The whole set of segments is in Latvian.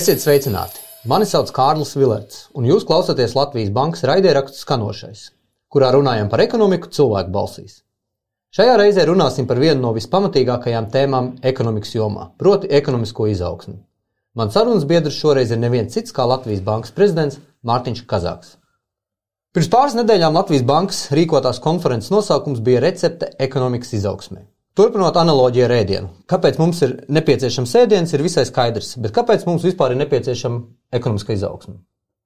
Esiet sveicināti! Mani sauc Kārlis Vilets, un jūs klausāties Latvijas Bankas raidierakstu skanošais, kurā runājam par ekonomiku cilvēku balsīs. Šajā reizē runāsim par vienu no vispamatīgākajām tēmām ekonomikas jomā, proti, ekonomisko izaugsmu. Mans sarunas biedrs šoreiz ir neviens cits kā Latvijas Bankas prezidents Mārtiņš Kazāks. Pirms pāris nedēļām Latvijas Bankas rīkotās konferences nosaukums bija Recepte ekonomikas izaugsmē. Turpinot analoģiju ar ēdienu. Kāpēc mums ir nepieciešams ēdiens, ir visai skaidrs, bet kāpēc mums vispār ir nepieciešama ekonomiska izaugsme?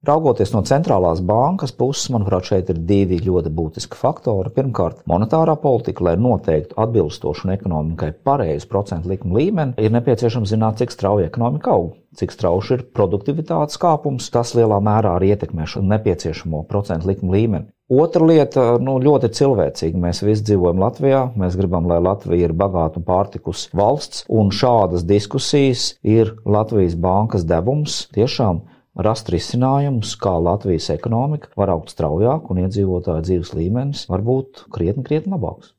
Raugoties no centrālās bankas puses, manuprāt, šeit ir divi ļoti būtiski faktori. Pirmkārt, monetārā politika, lai noteiktu atbilstošu un ekonomikai pareizu procentu likumu līmeni, ir nepieciešams zināt, cik strauji ekonomika aug, cik strauji ir produktivitātes kāpums. Tas lielā mērā arī ietekmē šo nepieciešamo procentu likumu līmeni. Otra lieta, nu, ļoti cilvēcīga. Mēs visi dzīvojam Latvijā. Mēs gribam, lai Latvija ir bagāta un pārtikus valsts, un šādas diskusijas ir Latvijas bankas devums tiešām rast risinājumus, kā Latvijas ekonomika var augt straujāk un iedzīvotāju dzīves līmenis var būt krietni, krietni labāks.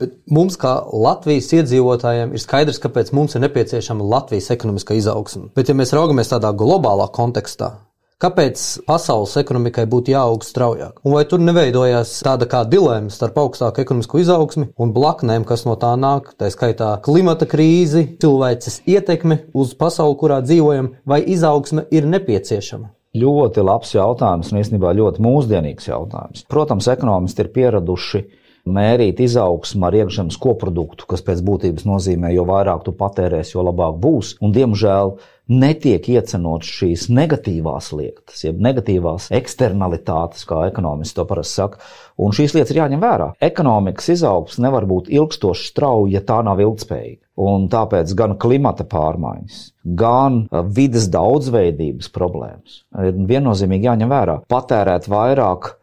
Bet mums, kā Latvijas iedzīvotājiem, ir skaidrs, kāpēc mums ir nepieciešama Latvijas ekonomiskā izaugsme. Bet, ja mēs raugamies tādā globālā kontekstā, Kāpēc pasaules ekonomikai būtu jāaug straujāk? Un vai tur neveidojās tāda kā dilemma starp augstāku ekonomisko izaugsmi un blaknēm, kas no tā nāk, tā skaitā klimata krīzi, cilvēces ietekme uz pasauli, kurā dzīvojam, vai izaugsme ir nepieciešama? Ļoti labs jautājums un īstenībā ļoti mūsdienīgs jautājums. Protams, ekonomisti ir pieraduši mērīt izaugsmu ar iekšzemes koproduktu, kas pēc būtības nozīmē, jo vairāk tu patērēsi, jo labāk būs. Un, diemžēl, netiek iecenots šīs negatīvās lietas, jeb negatīvās eksternalitātes, kā ekonomisti to parasti saka. Un šīs lietas ir jāņem vērā. Ekonomikas izaugsme nevar būt ilgstoši strauja, ja tā nav ilgspējīga. Un tāpēc gan klimata pārmaiņas, gan vidas daudzveidības problēmas ir viennozīmīgi jāņem vērā. Patērēt vairāk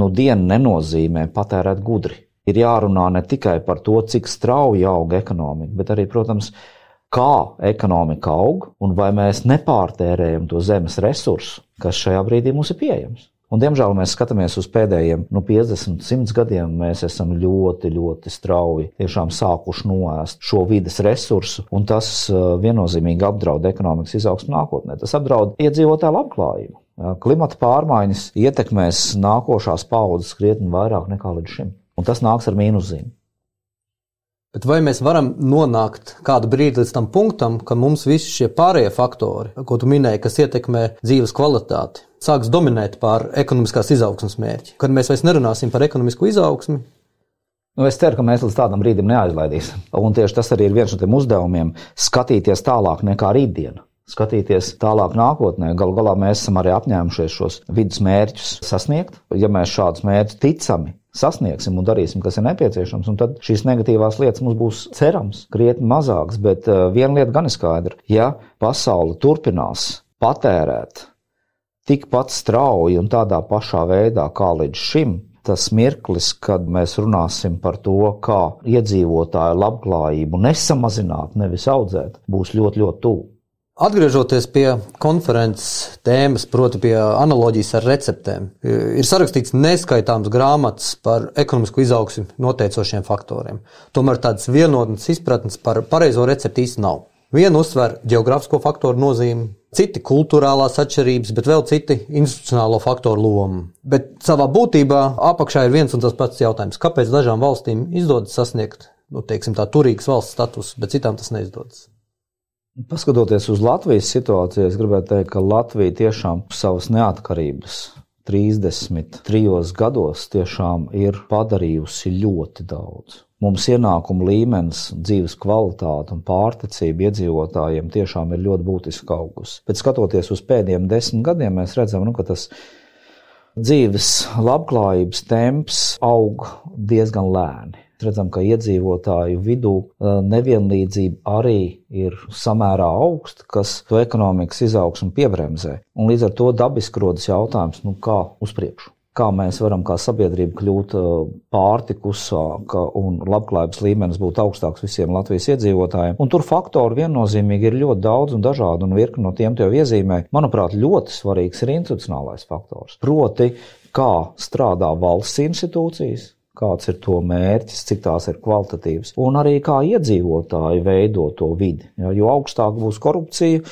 nu dienu nenozīmē patērēt gudri. Ir jārunā ne tikai par to, cik strauji aug ekonomika, bet arī, protams, kā ekonomika aug un vai mēs nepārtērējam to zemes resursu, kas šajā brīdī mums ir pieejams. Un, diemžēl mēs skatāmies uz pēdējiem nu, 50, 100 gadiem. Mēs esam ļoti, ļoti strauji sākuši noēst šo vidas resursu, un tas uh, viennozīmīgi apdraud ekonomikas izaugsmu nākotnē. Tas apdraud iedzīvotāju labklājību. Uh, klimata pārmaiņas ietekmēs nākošās paudzes krietni vairāk nekā līdz šim, un tas nāks ar mīnuszīmi. Bet vai mēs varam nonākt kādu brīdi līdz tam punktam, ka mums visi šie pārējie faktori, ko tu minēji, kas ietekmē dzīves kvalitāti, sāks dominēt pār ekonomiskās izaugsmas mērķi? Kad mēs vairs nerunāsim par ekonomisko izaugsmu, Nu, es ceru, ka mēs līdz tādam brīdim neaizlaidīsim. Un tieši tas arī ir viens no tiem uzdevumiem - skatīties tālāk nekā rītdiena. Skatīties tālāk nākotnē. Galu galā mēs esam arī apņēmušies šos vidus mērķus sasniegt. Ja mēs šādus mērķus ticami sasniegsim un darīsim, kas ir nepieciešams, un tad šīs negatīvās lietas mums būs cerams krietni mazākas. Bet uh, viena lieta gan ir skaidra. Ja pasaule turpinās patērēt tikpat strauji un tādā pašā veidā kā līdz šim, tas mirklis, kad mēs runāsim par to, kā iedzīvotāju labklājību nesamazināt, nevis audzēt, būs ļoti, ļoti tuvu. Atgriežoties pie konferences tēmas, proti, pie analoģijas ar receptēm, ir sarakstīts neskaitāms grāmatas par ekonomisko izaugsmu noteicošiem faktoriem. Tomēr tādas vienotnes izpratnes par pareizo recepti īsti nav. Viena uzsver geogrāfisko faktoru nozīmi, citi kultūrālās atšķirības, bet vēl citi institucionālo faktoru lomu. Bet savā būtībā apakšā ir viens un tas pats jautājums, kāpēc dažām valstīm izdodas sasniegt nu, teiksim, tā turīgas valsts status, bet citām tas neizdodas. Paskatoties uz Latvijas situāciju, es gribētu teikt, ka Latvija tiešām savas neatkarības 33 gados tiešām ir padarījusi ļoti daudz. Mums ienākuma līmenis, dzīves kvalitāte un pārticība iedzīvotājiem tiešām ir ļoti būtiski augusi. Bet skatoties uz pēdējiem desmit gadiem, mēs redzam, nu, ka tas dzīves labklājības temps aug diezgan lēni redzam, ka iedzīvotāju vidū nevienlīdzība arī ir samērā augsta, kas to ekonomikas izaugsmu piebremzē. Un līdz ar to dabiski rodas jautājums, nu, kā uz priekšu. Kā mēs varam kā sabiedrība kļūt pārtikusāka un labklājības līmenis būt augstāks visiem Latvijas iedzīvotājiem. Un tur faktori viennozīmīgi ir ļoti daudz un dažādi, un virkni no tiem jau iezīmē. Manuprāt, ļoti svarīgs ir institucionālais faktors. Proti, kā strādā valsts institūcijas, kāds ir to mērķis, cik tās ir kvalitatīvas, un arī kā iedzīvotāji veido to vidi. Ja, jo augstāk būs korupcija,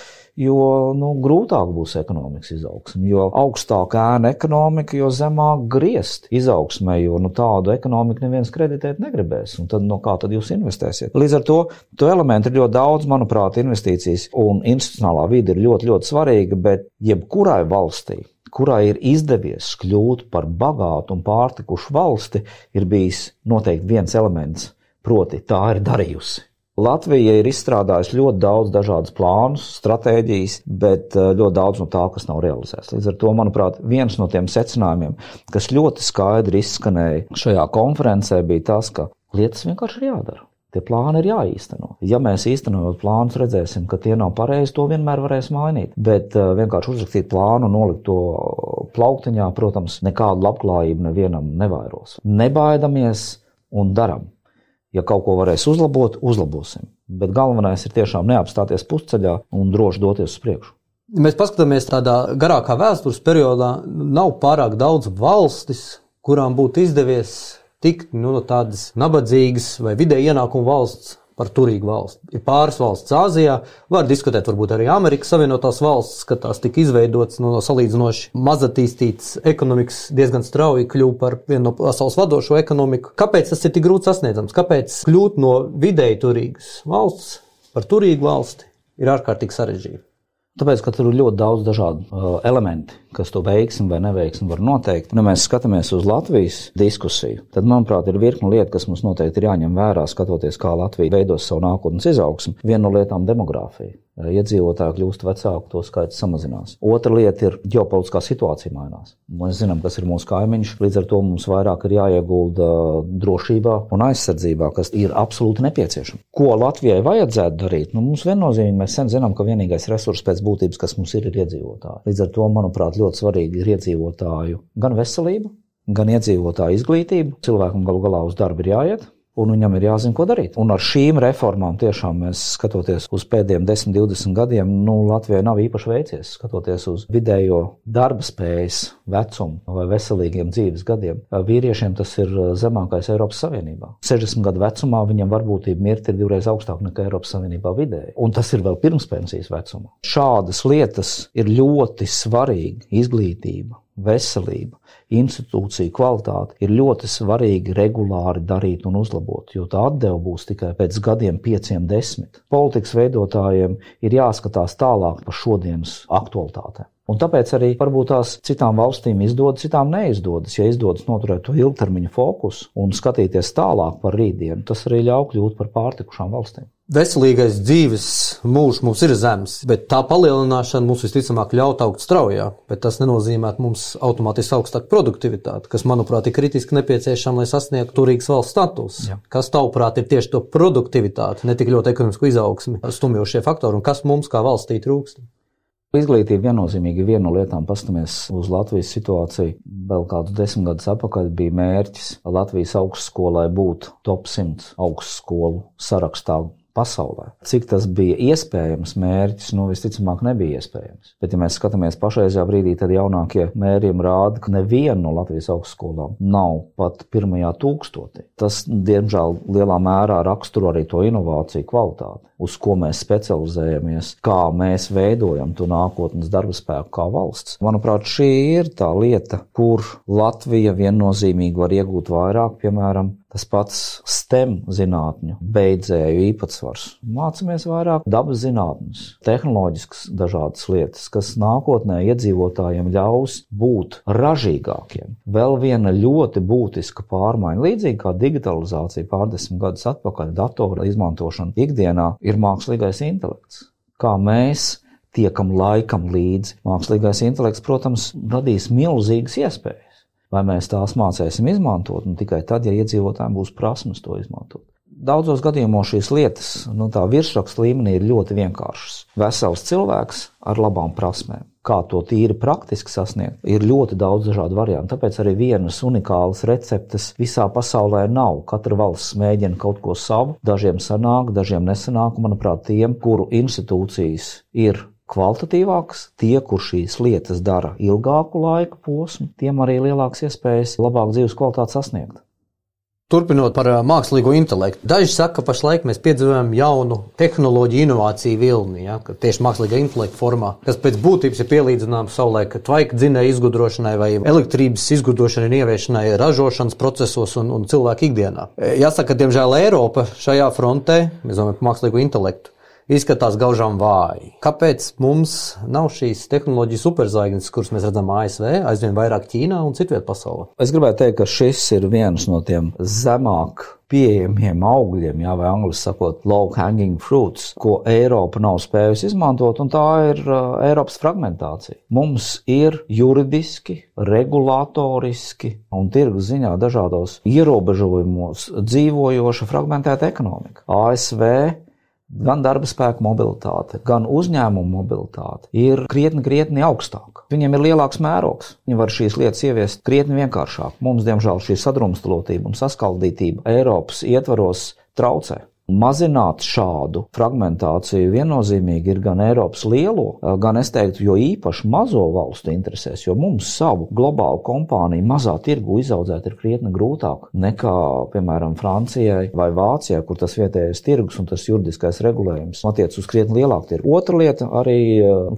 jo nu, grūtāk būs ekonomikas izaugsme. Jo augstāk ēna ekonomika, jo zemāk griezt izaugsmē, jo nu, tādu ekonomiku neviens kreditēt negribēs. Un tad, no kā tad jūs investēsiet? Līdz ar to, to elementu ir ļoti daudz, manuprāt, investīcijas un institucionālā vide ir ļoti, ļoti svarīga, bet jebkurai valstī kurai ir izdevies kļūt par bagātu un pārtikušu valsti, ir bijis noteikti viens elements, proti, tā ir darījusi. Latvija ir izstrādājusi ļoti daudz dažādus plānus, stratēģijas, bet eh, ļoti daudz no tā, kas nav realizēts. Līdz ar to, manuprāt, viens no tiem secinājumiem, kas ļoti skaidri izskanēja šajā konferencē, bija tas, ka lietas vienkārši ir jādara. Tie plāni ir jāīsteno. Ja mēs īstenojot plānus, redzēsim, ka tie nav pareizi, to vienmēr varēs mainīt. Bet uh, vienkārši uzrakstīt plānu nolikt to plauktiņā, protams, nekādu labklājību nevienam nevairos. Nebaidamies un daram. Ja kaut ko varēs uzlabot, uzlabosim. Bet galvenais ir tiešām neapstāties pusceļā un droši doties uz priekšu. Mēs paskatāmies tādā garākā vēstures periodā, nav pārāk daudz valstis, kurām būtu izdevies tikt nu, no tādas nabadzīgas vai vidēji ienākumu valsts par turīgu valsti. Ir pāris valsts Āzijā, var diskutēt varbūt arī Amerikas Savienotās valstis, ka tās tika izveidotas nu, no salīdzinoši mazatīstītas ekonomikas, diezgan strauji kļuva par vienu no pasaules vadošo ekonomiku. Kāpēc tas ir tik grūti sasniedzams? Kāpēc kļūt no vidēji turīgas valsts par turīgu valsti ir ārkārtīgi sarežģīti? Tāpēc, ka tur ir ļoti daudz dažādu uh, elementu, kas to veiksim vai neveiksim, var noteikt. Nu, mēs skatāmies uz Latvijas diskusiju. Tad, manuprāt, ir virkni lietu, kas mums noteikti ir jāņem vērā, skatoties, kā Latvija veidos savu nākotnes izaugsmu. Viena no lietām - demogrāfija. Iedzīvotāji kļūst vecāki, to skaits samazinās. Otra lieta ir ģeopolitiskā situācija mainās. Mēs zinām, kas ir mūsu kaimiņš, līdz ar to mums vairāk ir jāiegulda drošībā un aizsardzībā, kas ir absolūti nepieciešama. Ko Latvijai vajadzētu darīt? Nu, mums viennozīmīgi mēs sen zinām, ka vienīgais resurs pēc būtības, kas mums ir, ir iedzīvotāji. Līdz ar to, manuprāt, ļoti svarīgi ir iedzīvotāju gan veselība, gan iedzīvotāju izglītība. Cilvēkam galu galā uz darbu ir jāiet, un viņam ir jāzina, ko darīt. Un ar šīm reformām tiešām mēs skatoties uz pēdējiem 10, 20 gadiem, nu, Latvijai nav īpaši veicies. Skatoties uz vidējo darba spējas vecumu vai veselīgiem dzīves gadiem, vīriešiem tas ir zemākais Eiropas Savienībā. 60 gadu vecumā viņam varbūtība mirt ir divreiz augstāka nekā Eiropas Savienībā vidēji. Un tas ir vēl pirms pensijas vecuma. Šādas lietas ir ļoti svarīgi izglītība veselība, institūcija kvalitāte ir ļoti svarīgi regulāri darīt un uzlabot, jo tā atdeve būs tikai pēc gadiem, pieciem, desmit. Politikas veidotājiem ir jāskatās tālāk par šodienas aktualitātēm. Un tāpēc arī varbūt tās citām valstīm izdodas, citām neizdodas. Ja izdodas noturēt to ilgtermiņa fokusu un skatīties tālāk par rītdienu, tas arī ļauj kļūt par pārtikušām valstīm. Veselīgais dzīves mūžs mums ir zems, bet tā palielināšana mums visticamāk ļaut augt straujāk. Bet tas nenozīmē mums automātiski augstāku produktivitāti, kas, manuprāt, ir kritiski nepieciešama, lai sasniegtu turīgas valsts status. Jā. Kas, tavuprāt, ir tieši to produktivitāti, ne tik ļoti ekonomisko izaugsmi stumjošie faktori un kas mums kā valstī trūkst? Izglītība viennozīmīgi viena no lietām, paskatāmies uz Latvijas situāciju. Vēl kādus desmit gadus atpakaļ bija mērķis Latvijas augstskolai būt top 100 augstskolu sarakstā pasaulē. Cik tas bija iespējams mērķis, nu visticamāk nebija iespējams. Bet, ja mēs skatāmies pašreizajā brīdī, tad jaunākie mērījumi rāda, ka neviena no Latvijas augstskolām nav pat pirmajā tūkstotī. Tas, diemžēl, lielā mērā raksturo arī to inovāciju kvalitāti, uz ko mēs specializējamies, kā mēs veidojam to nākotnes darba spēku kā valsts. Manuprāt, šī ir tā lieta, kur Latvija viennozīmīgi var iegūt vairāk, piemēram, tas pats STEM zinātņu beidzēju īpatsvars. Mācāmies vairāk dabas zinātnes, tehnoloģiskas dažādas lietas, kas nākotnē iedzīvotājiem ļaus būt ražīgākiem. Vēl viena ļoti būtiska pārmaiņa, līdzīgi kā digitalizācija pārdesmit gadus atpakaļ, datora izmantošana ikdienā, ir mākslīgais intelekts. Kā mēs tiekam laikam līdzi. Mākslīgais intelekts, protams, radīs milzīgas iespējas. Vai mēs tās mācīsim izmantot, un tikai tad, ja iedzīvotājiem būs prasmes to izmantot. Daudzos gadījumos šīs lietas, nu, tā virsraksta līmenī ir ļoti vienkāršas. Vesels cilvēks ar labām prasmēm. Kā to tīri praktiski sasniegt, ir ļoti daudz dažādu variantu. Tāpēc arī vienas unikālas receptes visā pasaulē nav. Katra valsts mēģina kaut ko savu, dažiem sanāk, dažiem nesanāk. Manuprāt, tiem, kuru institūcijas ir kvalitatīvāks, tie, kur šīs lietas dara ilgāku laika posmu, tiem arī lielāks iespējas labāk dzīves kvalitāti sasniegt. Turpinot par mākslīgo intelektu. Daži saka, ka pašlaik mēs piedzīvojam jaunu tehnoloģiju inovāciju vilni, ja, tieši mākslīgā intelekta formā, kas pēc būtības ir pielīdzināms savulaik tvaika dzinēja izgudrošanai vai elektrības izgudrošanai un ieviešanai ražošanas procesos un, un cilvēku ikdienā. Jāsaka, ka, diemžēl, Eiropa šajā frontē, mēs domājam par mākslīgo intelektu, izskatās gaužām vāji. Kāpēc mums nav šīs tehnoloģijas superzvaigznes, kuras mēs redzam ASV, aizvien vairāk Ķīnā un citvietā pasaulē? Es gribētu teikt, ka šis ir viens no tiem zemāk pieejamiem augļiem, jā, vai angļuiski sakot, low hanging fruits, ko Eiropa nav spējusi izmantot, un tā ir uh, Eiropas fragmentācija. Mums ir juridiski, regulatoriski un tirgus ziņā dažādos ierobežojumos dzīvojoša fragmentēta ekonomika. ASV gan darba spēka mobilitāte, gan uzņēmumu mobilitāte ir krietni, krietni augstāka. Viņiem ir lielāks mērogs. Viņi var šīs lietas ieviest krietni vienkāršāk. Mums, diemžēl, šī sadrumstalotība un saskaldītība Eiropas ietvaros traucē. Mazināt šādu fragmentāciju viennozīmīgi ir gan Eiropas lielo, gan es teiktu, jo īpaši mazo valstu interesēs, jo mums savu globālu kompāniju mazā tirgu izaudzēt ir krietni grūtāk nekā, piemēram, Francijai vai Vācijai, kur tas vietējais tirgus un tas juridiskais regulējums attiec uz krietni lielāku tirgu. Otra lieta - arī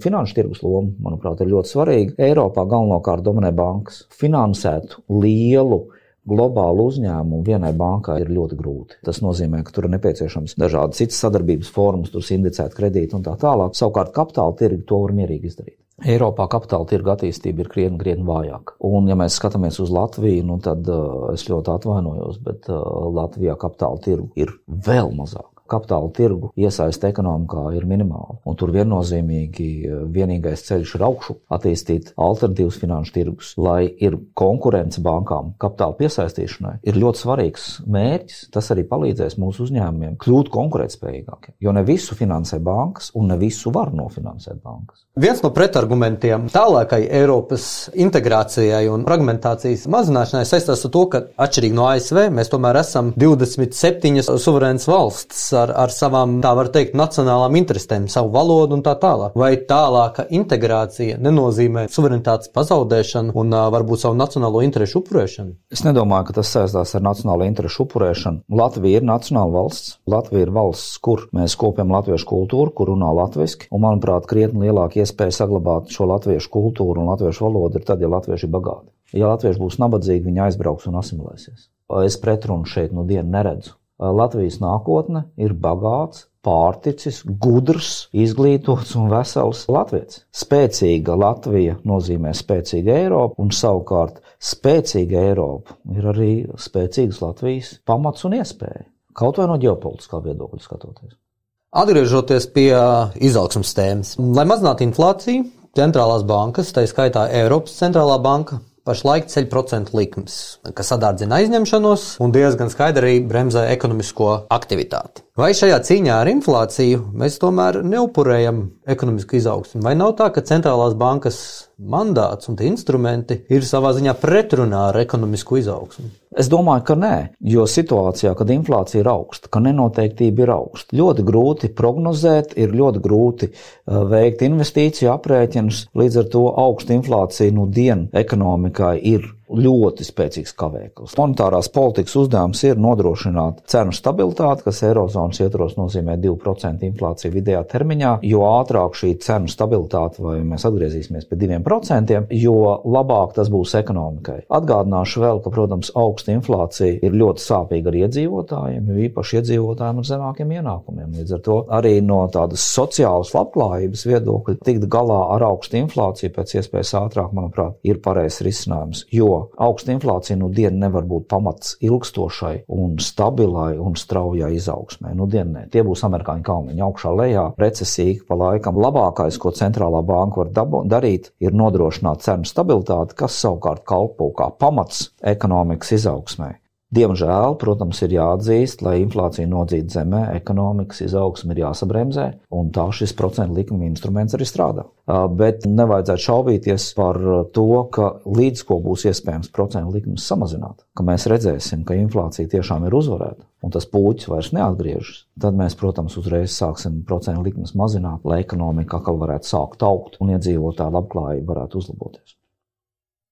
finanšu tirgus loma, manuprāt, ir ļoti svarīga. Eiropā galvenokārt dominē bankas. Finansēt lielu globālu uzņēmumu vienai bankai ir ļoti grūti. Tas nozīmē, ka tur ir nepieciešams dažādas citas sadarbības formas, tur indicēt kredītu un tā tālāk. Savukārt kapitāla tirgi to var mierīgi izdarīt. Eiropā kapitāla tirga attīstība ir krietni, krietni vājāka. Un, ja mēs skatāmies uz Latviju, nu, tad uh, es ļoti atvainojos, bet uh, Latvijā kapitāla tirgu ir vēl mazāk kapitāla tirgu iesaiste ekonomikā ir minimāla. Un tur viennozīmīgi eh, vienīgais ceļš ir augšu, attīstīt alternatīvas finanšu tirgus, lai ir konkurence bankām kapitāla piesaistīšanai. Ir ļoti svarīgs mērķis. Tas arī palīdzēs mūsu uzņēmumiem kļūt konkurētspējīgākiem. Jo ne visu finansē bankas, un ne visu var nofinansēt bankas. Viens no pretargumentiem tālākai Eiropas integrācijai un fragmentācijas mazināšanai saistās ar to, ka atšķirīgi no ASV mēs tomēr esam 27 suverēnas valsts ar, ar savām, tā var teikt, nacionālām interesēm, savu valodu un tā tālāk. Vai tālāka integrācija nenozīmē suverenitātes pazaudēšanu un uh, varbūt savu nacionālo interesu upurēšanu? Es nedomāju, ka tas saistās ar nacionālo interesu upurēšanu. Latvija ir nacionāla valsts. Latvija ir valsts, kur mēs kopjam latviešu kultūru, kur runā latviešu, un, manuprāt, krietni lielāka iespēja saglabāt šo latviešu kultūru un latviešu valodu ir tad, ja latvieši ir bagāti. Ja latvieši būs nabadzīgi, viņi aizbrauks un asimilēsies. Es pretrunu šeit no dienu neredzu. Latvijas nākotne ir bagāts, pārticis, gudrs, izglītots un vesels latviečs. Spēcīga Latvija nozīmē spēcīgu Eiropu, un savukārt spēcīga Eiropa ir arī spēcīgas Latvijas pamats un iespēja. Kaut vai no ģeopolitiskā viedokļa skatoties. Atgriežoties pie izaugsmas tēmas, lai mazinātu inflāciju, centrālās bankas, tā skaitā Eiropas centrālā banka, pašlaik ceļ procentu likmes, kas sadārdzina aizņemšanos un diezgan skaidri arī bremzē ekonomisko aktivitāti. Vai šajā cīņā ar inflāciju mēs tomēr neupurējam ekonomisku izaugsmu? Vai nav tā, ka centrālās bankas mandāts un instrumenti ir savā ziņā pretrunā ar ekonomisko izaugsmu? Es domāju, ka nē, jo situācijā, kad inflācija ir augsta, ka nenoteiktība ir augsta, ļoti grūti prognozēt, ir ļoti grūti uh, veikt investīciju aprēķinus. Līdz ar to augsta inflācija nu dienu ekonomikai ir ļoti spēcīgs kavēklis. Monetārās politikas uzdevums ir nodrošināt cenu stabilitāti, kas Eirozonas ietvaros nozīmē 2% inflāciju vidējā termiņā. Jo ātrāk šī cenu stabilitāte, vai mēs atgriezīsimies pie 2%, jo labāk tas būs ekonomikai. Atgādināšu vēl, ka, protams, augsta inflācija ir ļoti sāpīga arī iedzīvotājiem, jo īpaši iedzīvotājiem ar zemākiem ienākumiem. Līdz ar to arī no tādas sociālas labklājības viedokļa tikt galā ar augstu inflāciju pēc iespējas ātrāk, manuprāt, ir pareizs risinājums. Jo augsta inflācija nu dienu nevar būt pamats ilgstošai un stabilai un straujai izaugsmai. Nu dienu ne. Tie būs amerikāņu kalniņi augšā lejā, recesīgi pa laikam. Labākais, ko centrālā banka var dabu, darīt, ir nodrošināt cenu stabilitāti, kas savukārt kalpo kā pamats ekonomikas izaugsmai. Diemžēl, protams, ir jāatzīst, lai inflācija nodzītu zemē, ekonomikas izaugsme ir jāsabremzē, un tā šis procentu likuma instruments arī strādā. Bet nevajadzētu šaubīties par to, ka līdz ko būs iespējams procentu likumus samazināt, ka mēs redzēsim, ka inflācija tiešām ir uzvarēta un tas puķis vairs neatgriežas, tad mēs, protams, uzreiz sāksim procentu likumus mazināt, lai ekonomika atkal varētu sākt augt un iedzīvotāju labklājība varētu uzlaboties.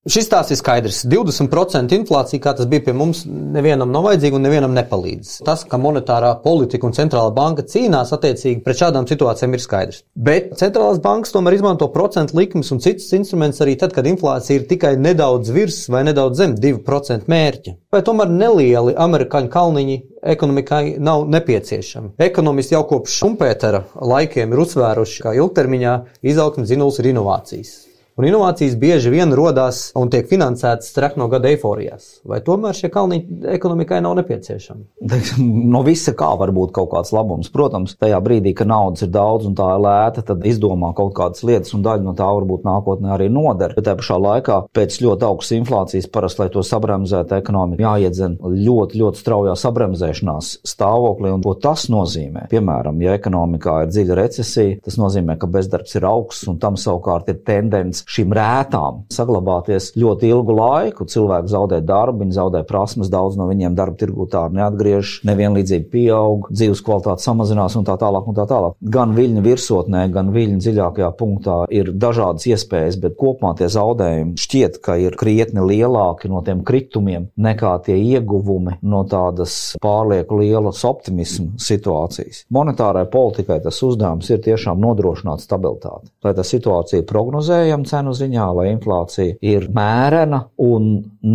Šis tās ir skaidrs. 20% inflācija, kā tas bija pie mums, nevienam nav vajadzīga un nevienam nepalīdz. Tas, ka monetārā politika un centrālā banka cīnās attiecīgi pret šādām situācijām, ir skaidrs. Bet centrālās bankas tomēr izmanto procentu likmes un citus instrumentus arī tad, kad inflācija ir tikai nedaudz virs vai nedaudz zem 2% mērķa. Vai tomēr nelieli amerikāņu kalniņi ekonomikai nav nepieciešami. Ekonomisti jau kopš Šumpētera laikiem ir uzsvēruši, ka ilgtermiņā izaugsmes zinūls ir inovācijas. Un inovācijas bieži vien radās un tiek finansētas trekno gada eiforijās. Vai tomēr šie kalniņi ekonomikai nav nepieciešami? No visa kā var būt kaut kāds labums. Protams, tajā brīdī, kad naudas ir daudz un tā ir lēta, tad izdomā kaut kādas lietas, un daļa no tā varbūt nākotnē arī noder. Bet tajā pašā laikā pēc ļoti augstas inflācijas parasti, lai to sabremzētu ekonomiku, jāiedzen ļoti, ļoti straujā sabremzēšanās stāvoklī. Un ko tas nozīmē? Piemēram, ja ekonomikā ir dziļa recesija, tas nozīmē, ka bezdarbs ir augsts, un tam savukārt ir tendence šīm rētām saglabāties ļoti ilgu laiku. Cilvēki zaudē darbu, viņi zaudē prasmes, daudz no viņiem darba tirgū tā neatgriežas, nevienlīdzība pieaug, dzīves kvalitāte samazinās un tā tālāk. Un tā tālāk. Gan viļņu virsotnē, gan viļņu dziļākajā punktā ir dažādas iespējas, bet kopumā tie zaudējumi šķiet, ka ir krietni lielāki no tiem kritumiem nekā tie ieguvumi no tādas pārlieku lielas optimismu situācijas. Monetārai politikai tas uzdevums ir tiešām nodrošināt stabilitāti, lai tā situācija prognozējama cenu ziņā, lai inflācija ir mērena un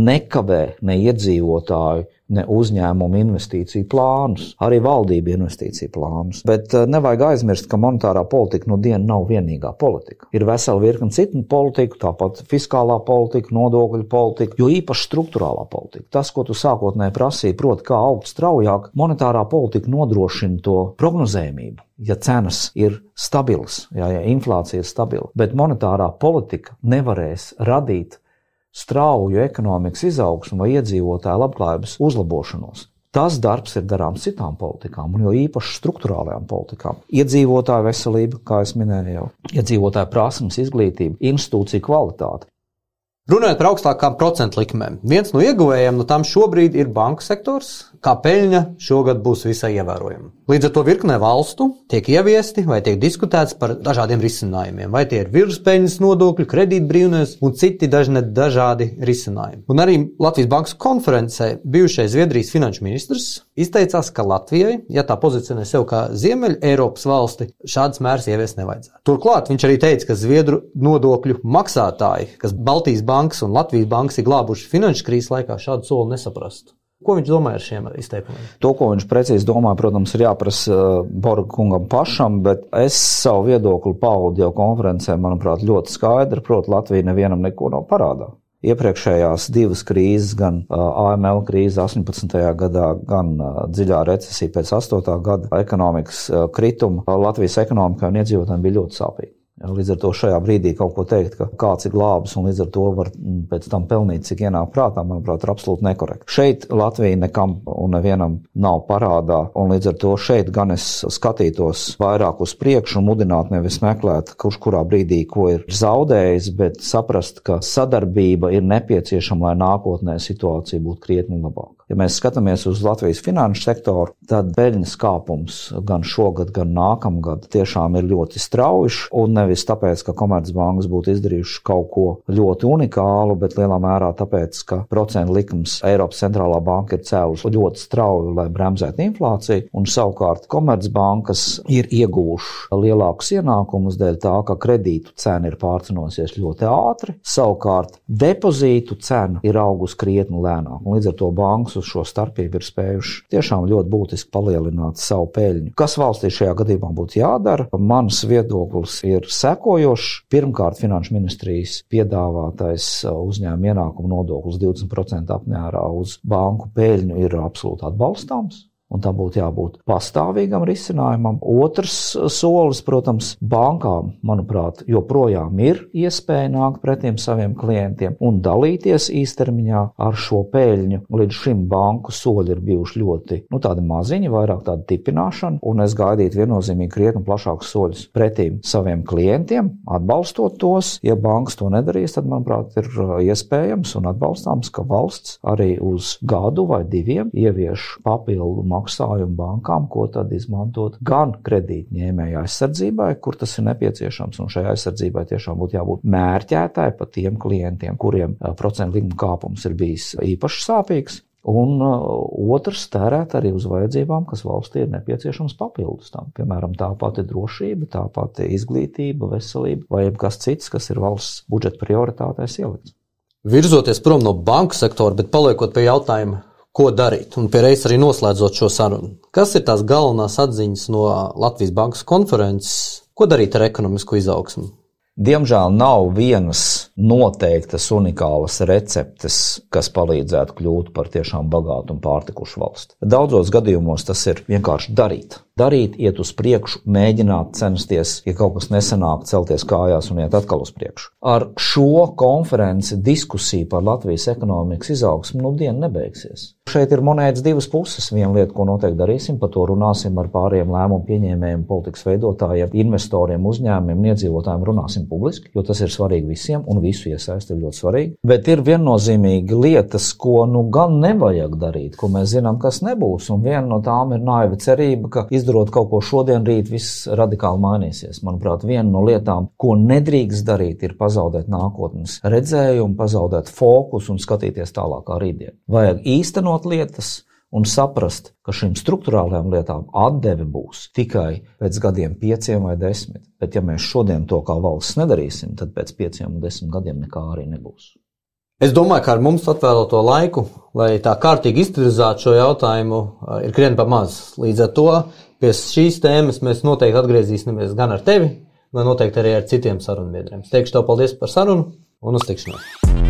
nekavē ne iedzīvotāju ne uzņēmumu investīciju plānus, arī valdību investīciju plānus. Bet eh, nevajag aizmirst, ka monetārā politika no dienas nav vienīgā politika. Ir vesela virkne citu politiku, tāpat fiskālā politika, nodokļu politika, jo īpaši struktūrālā politika. Tas, ko tu sākotnēji prasīji, proti, kā augt straujāk, monetārā politika nodrošina to prognozējumību. Ja cenas ir stabilas, ja, ja inflācija ir stabila, bet monetārā politika nevarēs radīt strauju ekonomikas izaugsmu vai iedzīvotāju labklājības uzlabošanos. Tas darbs ir darāms citām politikām, un jo īpaši struktūrālajām politikām. Iedzīvotāju veselība, kā jau minēju, iedzīvotāju prasmes, izglītība, institūcija kvalitāte. Runājot par augstākām procentu likmēm, viens no ieguvējiem no tām šobrīd ir banku sektors, kā peļņa šogad būs visai ievērojama. Līdz ar to virknē valstu tiek ieviesti vai tiek diskutēts par dažādiem risinājumiem, vai tie ir virspeļņas nodokļi, kredītbrīvības un citi dažne dažādi risinājumi. Un arī Latvijas Bankas konferencē bijušais Zviedrijas finanšu ministrs izteicās, ka Latvijai, ja tā pozicionē sev kā Ziemeļa Eiropas valsti, šādas mērs ieviest nevajadzētu. Turklāt viņš arī teica, ka Zviedru nodokļu maksātāji, kas Baltijas bankas un Latvijas bankas ir glābuši finanšu krīzes laikā, šādu soli nesaprastu. Ko viņš domāja ar šiem izteikumiem? To, ko viņš precīzi domāja, protams, ir jāprasa uh, Borga kungam pašam, bet es savu viedokli paudu jau konferencē, manuprāt, ļoti skaidri. Proti, Latvija nevienam neko nav parādā. Iepriekšējās divas krīzes, gan uh, AML krīze 18. gadā, gan uh, dziļā recesija pēc 8. gada ekonomikas krituma, Latvijas ekonomikai un iedzīvotājiem bija ļoti sāpīgi. Līdz ar to šajā brīdī kaut ko teikt, ka kāds ir glābis un līdz ar to var mm, pēc tam pelnīt, cik ienāk prātā, manuprāt, ir absolūti nekorekti. Šeit Latvija nekam un nevienam nav parādā, un līdz ar to šeit gan es skatītos vairāk uz priekšu un mudinātu nevis meklēt, kurš kurā brīdī ko ir zaudējis, bet saprast, ka sadarbība ir nepieciešama, lai nākotnē situācija būtu krietni labāka. Ja mēs skatāmies uz Latvijas finanšu sektoru, tad peļņas kāpums gan šogad, gan nākamgad tiešām ir ļoti strauji. Nevis tāpēc, ka komercbankas būtu izdarījušas kaut ko ļoti unikālu, bet lielā mērā tāpēc, ka procentu likums Eiropas centrālā banka ir cēlusi ļoti strauji, lai bremzētu inflāciju. Un savukārt komercbankas ir ieguvušas lielākus ienākumus dēļ tā, ka kredītu cena ir pārcenosies ļoti ātri. Savukārt depozītu cena ir augusi krietni lēnāk. Un līdz ar to bankas uz šo starpību ir spējuši tiešām ļoti būtiski palielināt savu peļņu. Kas valstī šajā gadījumā būtu jādara? Mans viedoklis ir sekojošs. Pirmkārt, Finanšu ministrijas piedāvātais uzņēmuma ienākuma nodoklis 20% apmērā uz banku peļņu ir absolūti atbalstāms. Un tam būtu jābūt pastāvīgam risinājumam. Otrs solis, protams, bankām, manuprāt, joprojām ir iespēja nākt pretim saviem klientiem un dalīties īstermiņā ar šo peļņu. Līdz šim banku soļi ir bijuši ļoti nu, maziņi, vairāk tāda tipināšana, un es gaidītu viennozīmīgi krietni plašākus soļus pretim saviem klientiem, atbalstot tos. Ja bankas to nedarīs, tad, manuprāt, ir uh, iespējams un atbalstāms, ka valsts arī uz gadu vai diviem ievieš papildu maksājumu bankām, ko tad izmantot gan kredītņēmēja aizsardzībai, kur tas ir nepieciešams, un šai aizsardzībai tiešām būtu jābūt mērķētai pa tiem klientiem, kuriem procentu likuma kāpums ir bijis īpaši sāpīgs. Un otrs tērēt arī uz vajadzībām, kas valstī ir nepieciešams papildus tam. Piemēram, tā pati drošība, tā pati izglītība, veselība vai kas cits, kas ir valsts budžeta prioritātēs ielikts. Virzoties prom no banku sektora, bet paliekot pie jautājuma, ko darīt, un pie reizes arī noslēdzot šo sarunu. Kas ir tās galvenās atziņas no Latvijas Bankas konferences, ko darīt ar ekonomisko izaugsmu? Diemžēl nav vienas noteiktas unikālas receptes, kas palīdzētu kļūt par tiešām bagātu un pārtikušu valsti. Daudzos gadījumos tas ir vienkārši darīt darīt, iet uz priekšu, mēģināt censties, ja kaut kas nesanāk, celties kājās un iet atkal uz priekšu. Ar šo konferenci diskusija par Latvijas ekonomikas izaugsmu nu dienu nebeigsies. Šeit ir monētas divas puses. Viena lieta, ko noteikti darīsim, par to runāsim ar pāriem lēmumu pieņēmējiem, politikas veidotājiem, investoriem, uzņēmumiem, iedzīvotājiem. Runāsim publiski, jo tas ir svarīgi visiem un visu iesaisti ir ļoti svarīgi. Bet ir viennozīmīgi lietas, ko nu gan nevajag darīt, ko mēs zinām, kas nebūs. Un viena no tām ir naiva cerība, ka iz izdarot kaut ko šodien, rīt viss radikāli mainīsies. Manuprāt, viena no lietām, ko nedrīkst darīt, ir pazaudēt nākotnes redzējumu, pazaudēt fokusu un skatīties tālākā rītdienā. Vajag īstenot lietas un saprast, ka šīm struktūrālajām lietām atdeve būs tikai pēc gadiem, pieciem vai desmit. Bet, ja mēs šodien to kā valsts nedarīsim, tad pēc pieciem un desmit gadiem nekā arī nebūs. Es domāju, ka ar mums atvēlēto laiku, lai tā kārtīgi iztirzātu šo jautājumu, ir krietni pa maz. Līdz ar to Pie šīs tēmas mēs noteikti atgriezīsimies gan ar tevi, gan noteikti arī ar citiem sarunbiedriem. Es teikšu tev paldies par sarunu un uz tikšanos!